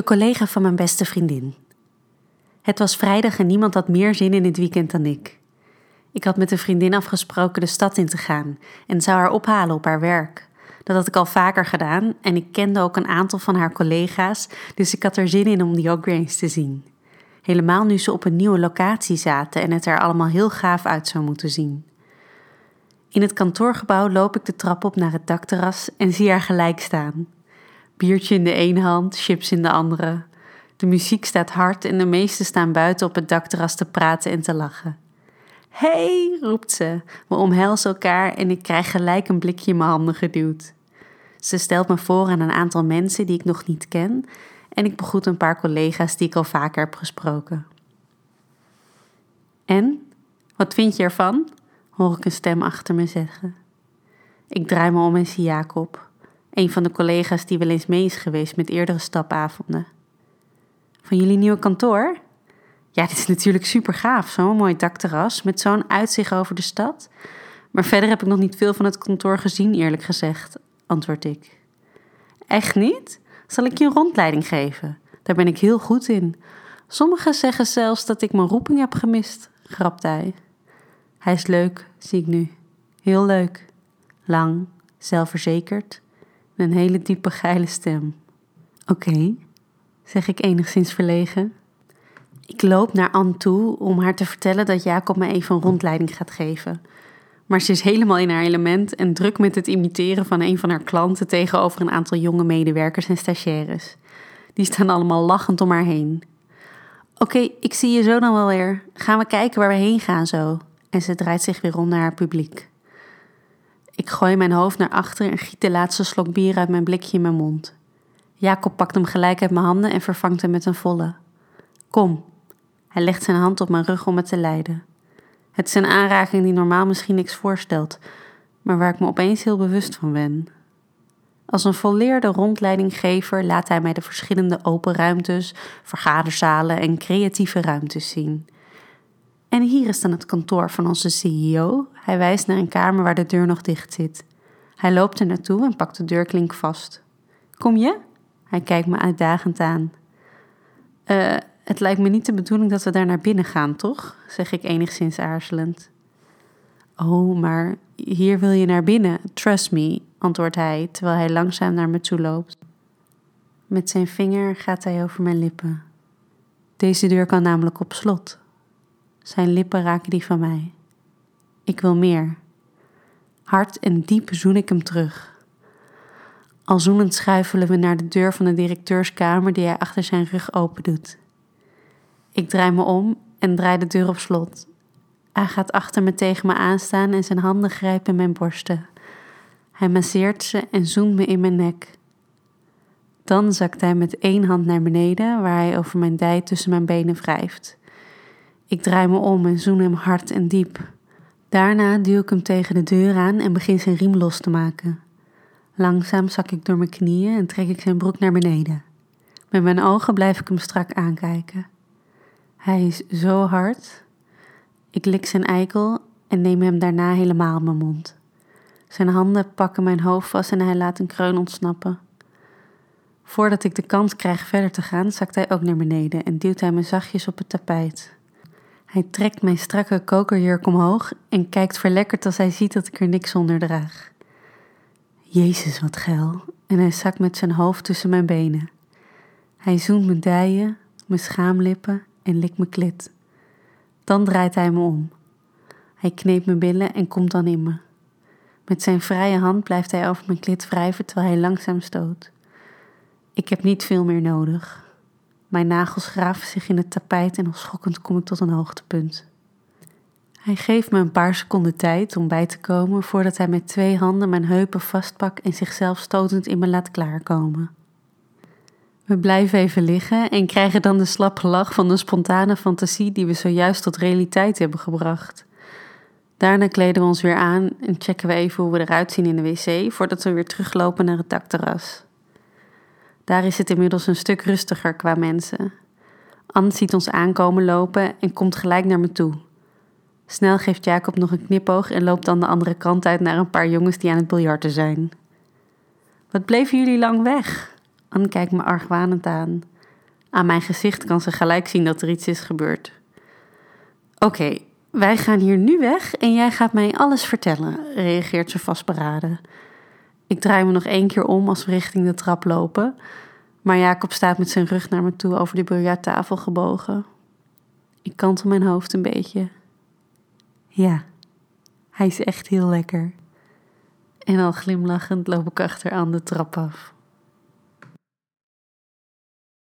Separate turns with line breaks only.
De collega van mijn beste vriendin. Het was vrijdag en niemand had meer zin in het weekend dan ik. Ik had met een vriendin afgesproken de stad in te gaan en zou haar ophalen op haar werk. Dat had ik al vaker gedaan en ik kende ook een aantal van haar collega's, dus ik had er zin in om die ook weer eens te zien. Helemaal nu ze op een nieuwe locatie zaten en het er allemaal heel gaaf uit zou moeten zien. In het kantoorgebouw loop ik de trap op naar het dakterras en zie haar gelijk staan. Biertje in de ene hand, chips in de andere. De muziek staat hard en de meesten staan buiten op het dakterras te praten en te lachen. Hey, roept ze. We omhelzen elkaar en ik krijg gelijk een blikje in mijn handen geduwd. Ze stelt me voor aan een aantal mensen die ik nog niet ken en ik begroet een paar collega's die ik al vaker heb gesproken. En, wat vind je ervan? hoor ik een stem achter me zeggen. Ik draai me om en zie Jacob, een van de collega's die wel eens mee is geweest met eerdere stapavonden. Van jullie nieuwe kantoor? Ja, dit is natuurlijk super gaaf, zo'n mooi dakterras met zo'n uitzicht over de stad. Maar verder heb ik nog niet veel van het kantoor gezien, eerlijk gezegd, antwoord ik. Echt niet? Zal ik je een rondleiding geven? Daar ben ik heel goed in. Sommigen zeggen zelfs dat ik mijn roeping heb gemist, grapt hij. Hij is leuk, zie ik nu. Heel leuk. Lang, zelfverzekerd, een hele diepe geile stem. Oké, zeg ik enigszins verlegen. Ik loop naar Anne toe om haar te vertellen dat Jacob me even een rondleiding gaat geven. Maar ze is helemaal in haar element en druk met het imiteren van een van haar klanten tegenover een aantal jonge medewerkers en stagiaires. Die staan allemaal lachend om haar heen. Oké, ik zie je zo dan wel weer. Gaan we kijken waar we heen gaan zo? En ze draait zich weer om naar haar publiek. Ik gooi mijn hoofd naar achter en giet de laatste slok bier uit mijn blikje in mijn mond. Jacob pakt hem gelijk uit mijn handen en vervangt hem met een volle. Kom. Hij legt zijn hand op mijn rug om me te leiden. Het is een aanraking die normaal misschien niks voorstelt, maar waar ik me opeens heel bewust van ben. Als een volleerde rondleidinggever laat hij mij de verschillende open ruimtes, vergaderzalen en creatieve ruimtes zien. En hier is dan het kantoor van onze CEO. Hij wijst naar een kamer waar de deur nog dicht zit. Hij loopt er naartoe en pakt de deurklink vast. Kom je? Hij kijkt me uitdagend aan. Uh, het lijkt me niet de bedoeling dat we daar naar binnen gaan, toch? zeg ik enigszins aarzelend. Oh, maar hier wil je naar binnen, trust me, antwoordt hij terwijl hij langzaam naar me toe loopt. Met zijn vinger gaat hij over mijn lippen. Deze deur kan namelijk op slot. Zijn lippen raken die van mij. Ik wil meer. Hard en diep zoen ik hem terug. Al zoenend schuifelen we naar de deur van de directeurskamer die hij achter zijn rug open doet. Ik draai me om en draai de deur op slot. Hij gaat achter me tegen me aanstaan en zijn handen grijpen mijn borsten. Hij masseert ze en zoent me in mijn nek. Dan zakt hij met één hand naar beneden, waar hij over mijn dij tussen mijn benen wrijft. Ik draai me om en zoen hem hard en diep. Daarna duw ik hem tegen de deur aan en begin zijn riem los te maken. Langzaam zak ik door mijn knieën en trek ik zijn broek naar beneden. Met mijn ogen blijf ik hem strak aankijken. Hij is zo hard. Ik lik zijn eikel en neem hem daarna helemaal in mijn mond. Zijn handen pakken mijn hoofd vast en hij laat een kreun ontsnappen. Voordat ik de kans krijg verder te gaan, zakt hij ook naar beneden en duwt hij me zachtjes op het tapijt. Hij trekt mijn strakke kokerjurk omhoog en kijkt verlekkerd als hij ziet dat ik er niks onder draag. Jezus, wat geil. En hij zakt met zijn hoofd tussen mijn benen. Hij zoent mijn dijen, mijn schaamlippen en likt mijn klit. Dan draait hij me om. Hij kneept mijn billen en komt dan in me. Met zijn vrije hand blijft hij over mijn klit wrijven terwijl hij langzaam stoot. Ik heb niet veel meer nodig. Mijn nagels graven zich in het tapijt en al schokkend kom ik tot een hoogtepunt. Hij geeft me een paar seconden tijd om bij te komen voordat hij met twee handen mijn heupen vastpakt en zichzelf stotend in me laat klaarkomen. We blijven even liggen en krijgen dan de slappe lach van de spontane fantasie die we zojuist tot realiteit hebben gebracht. Daarna kleden we ons weer aan en checken we even hoe we eruit zien in de wc voordat we weer teruglopen naar het dakterras. Daar is het inmiddels een stuk rustiger qua mensen. Anne ziet ons aankomen lopen en komt gelijk naar me toe. Snel geeft Jacob nog een knipoog en loopt dan de andere kant uit naar een paar jongens die aan het biljarten zijn. Wat bleven jullie lang weg? Anne kijkt me argwanend aan. Aan mijn gezicht kan ze gelijk zien dat er iets is gebeurd. Oké, wij gaan hier nu weg en jij gaat mij alles vertellen, reageert ze vastberaden. Ik draai me nog één keer om als we richting de trap lopen, maar Jacob staat met zijn rug naar me toe over de biljarttafel gebogen. Ik kantel mijn hoofd een beetje. Ja, hij is echt heel lekker. En al glimlachend loop ik achteraan de trap af.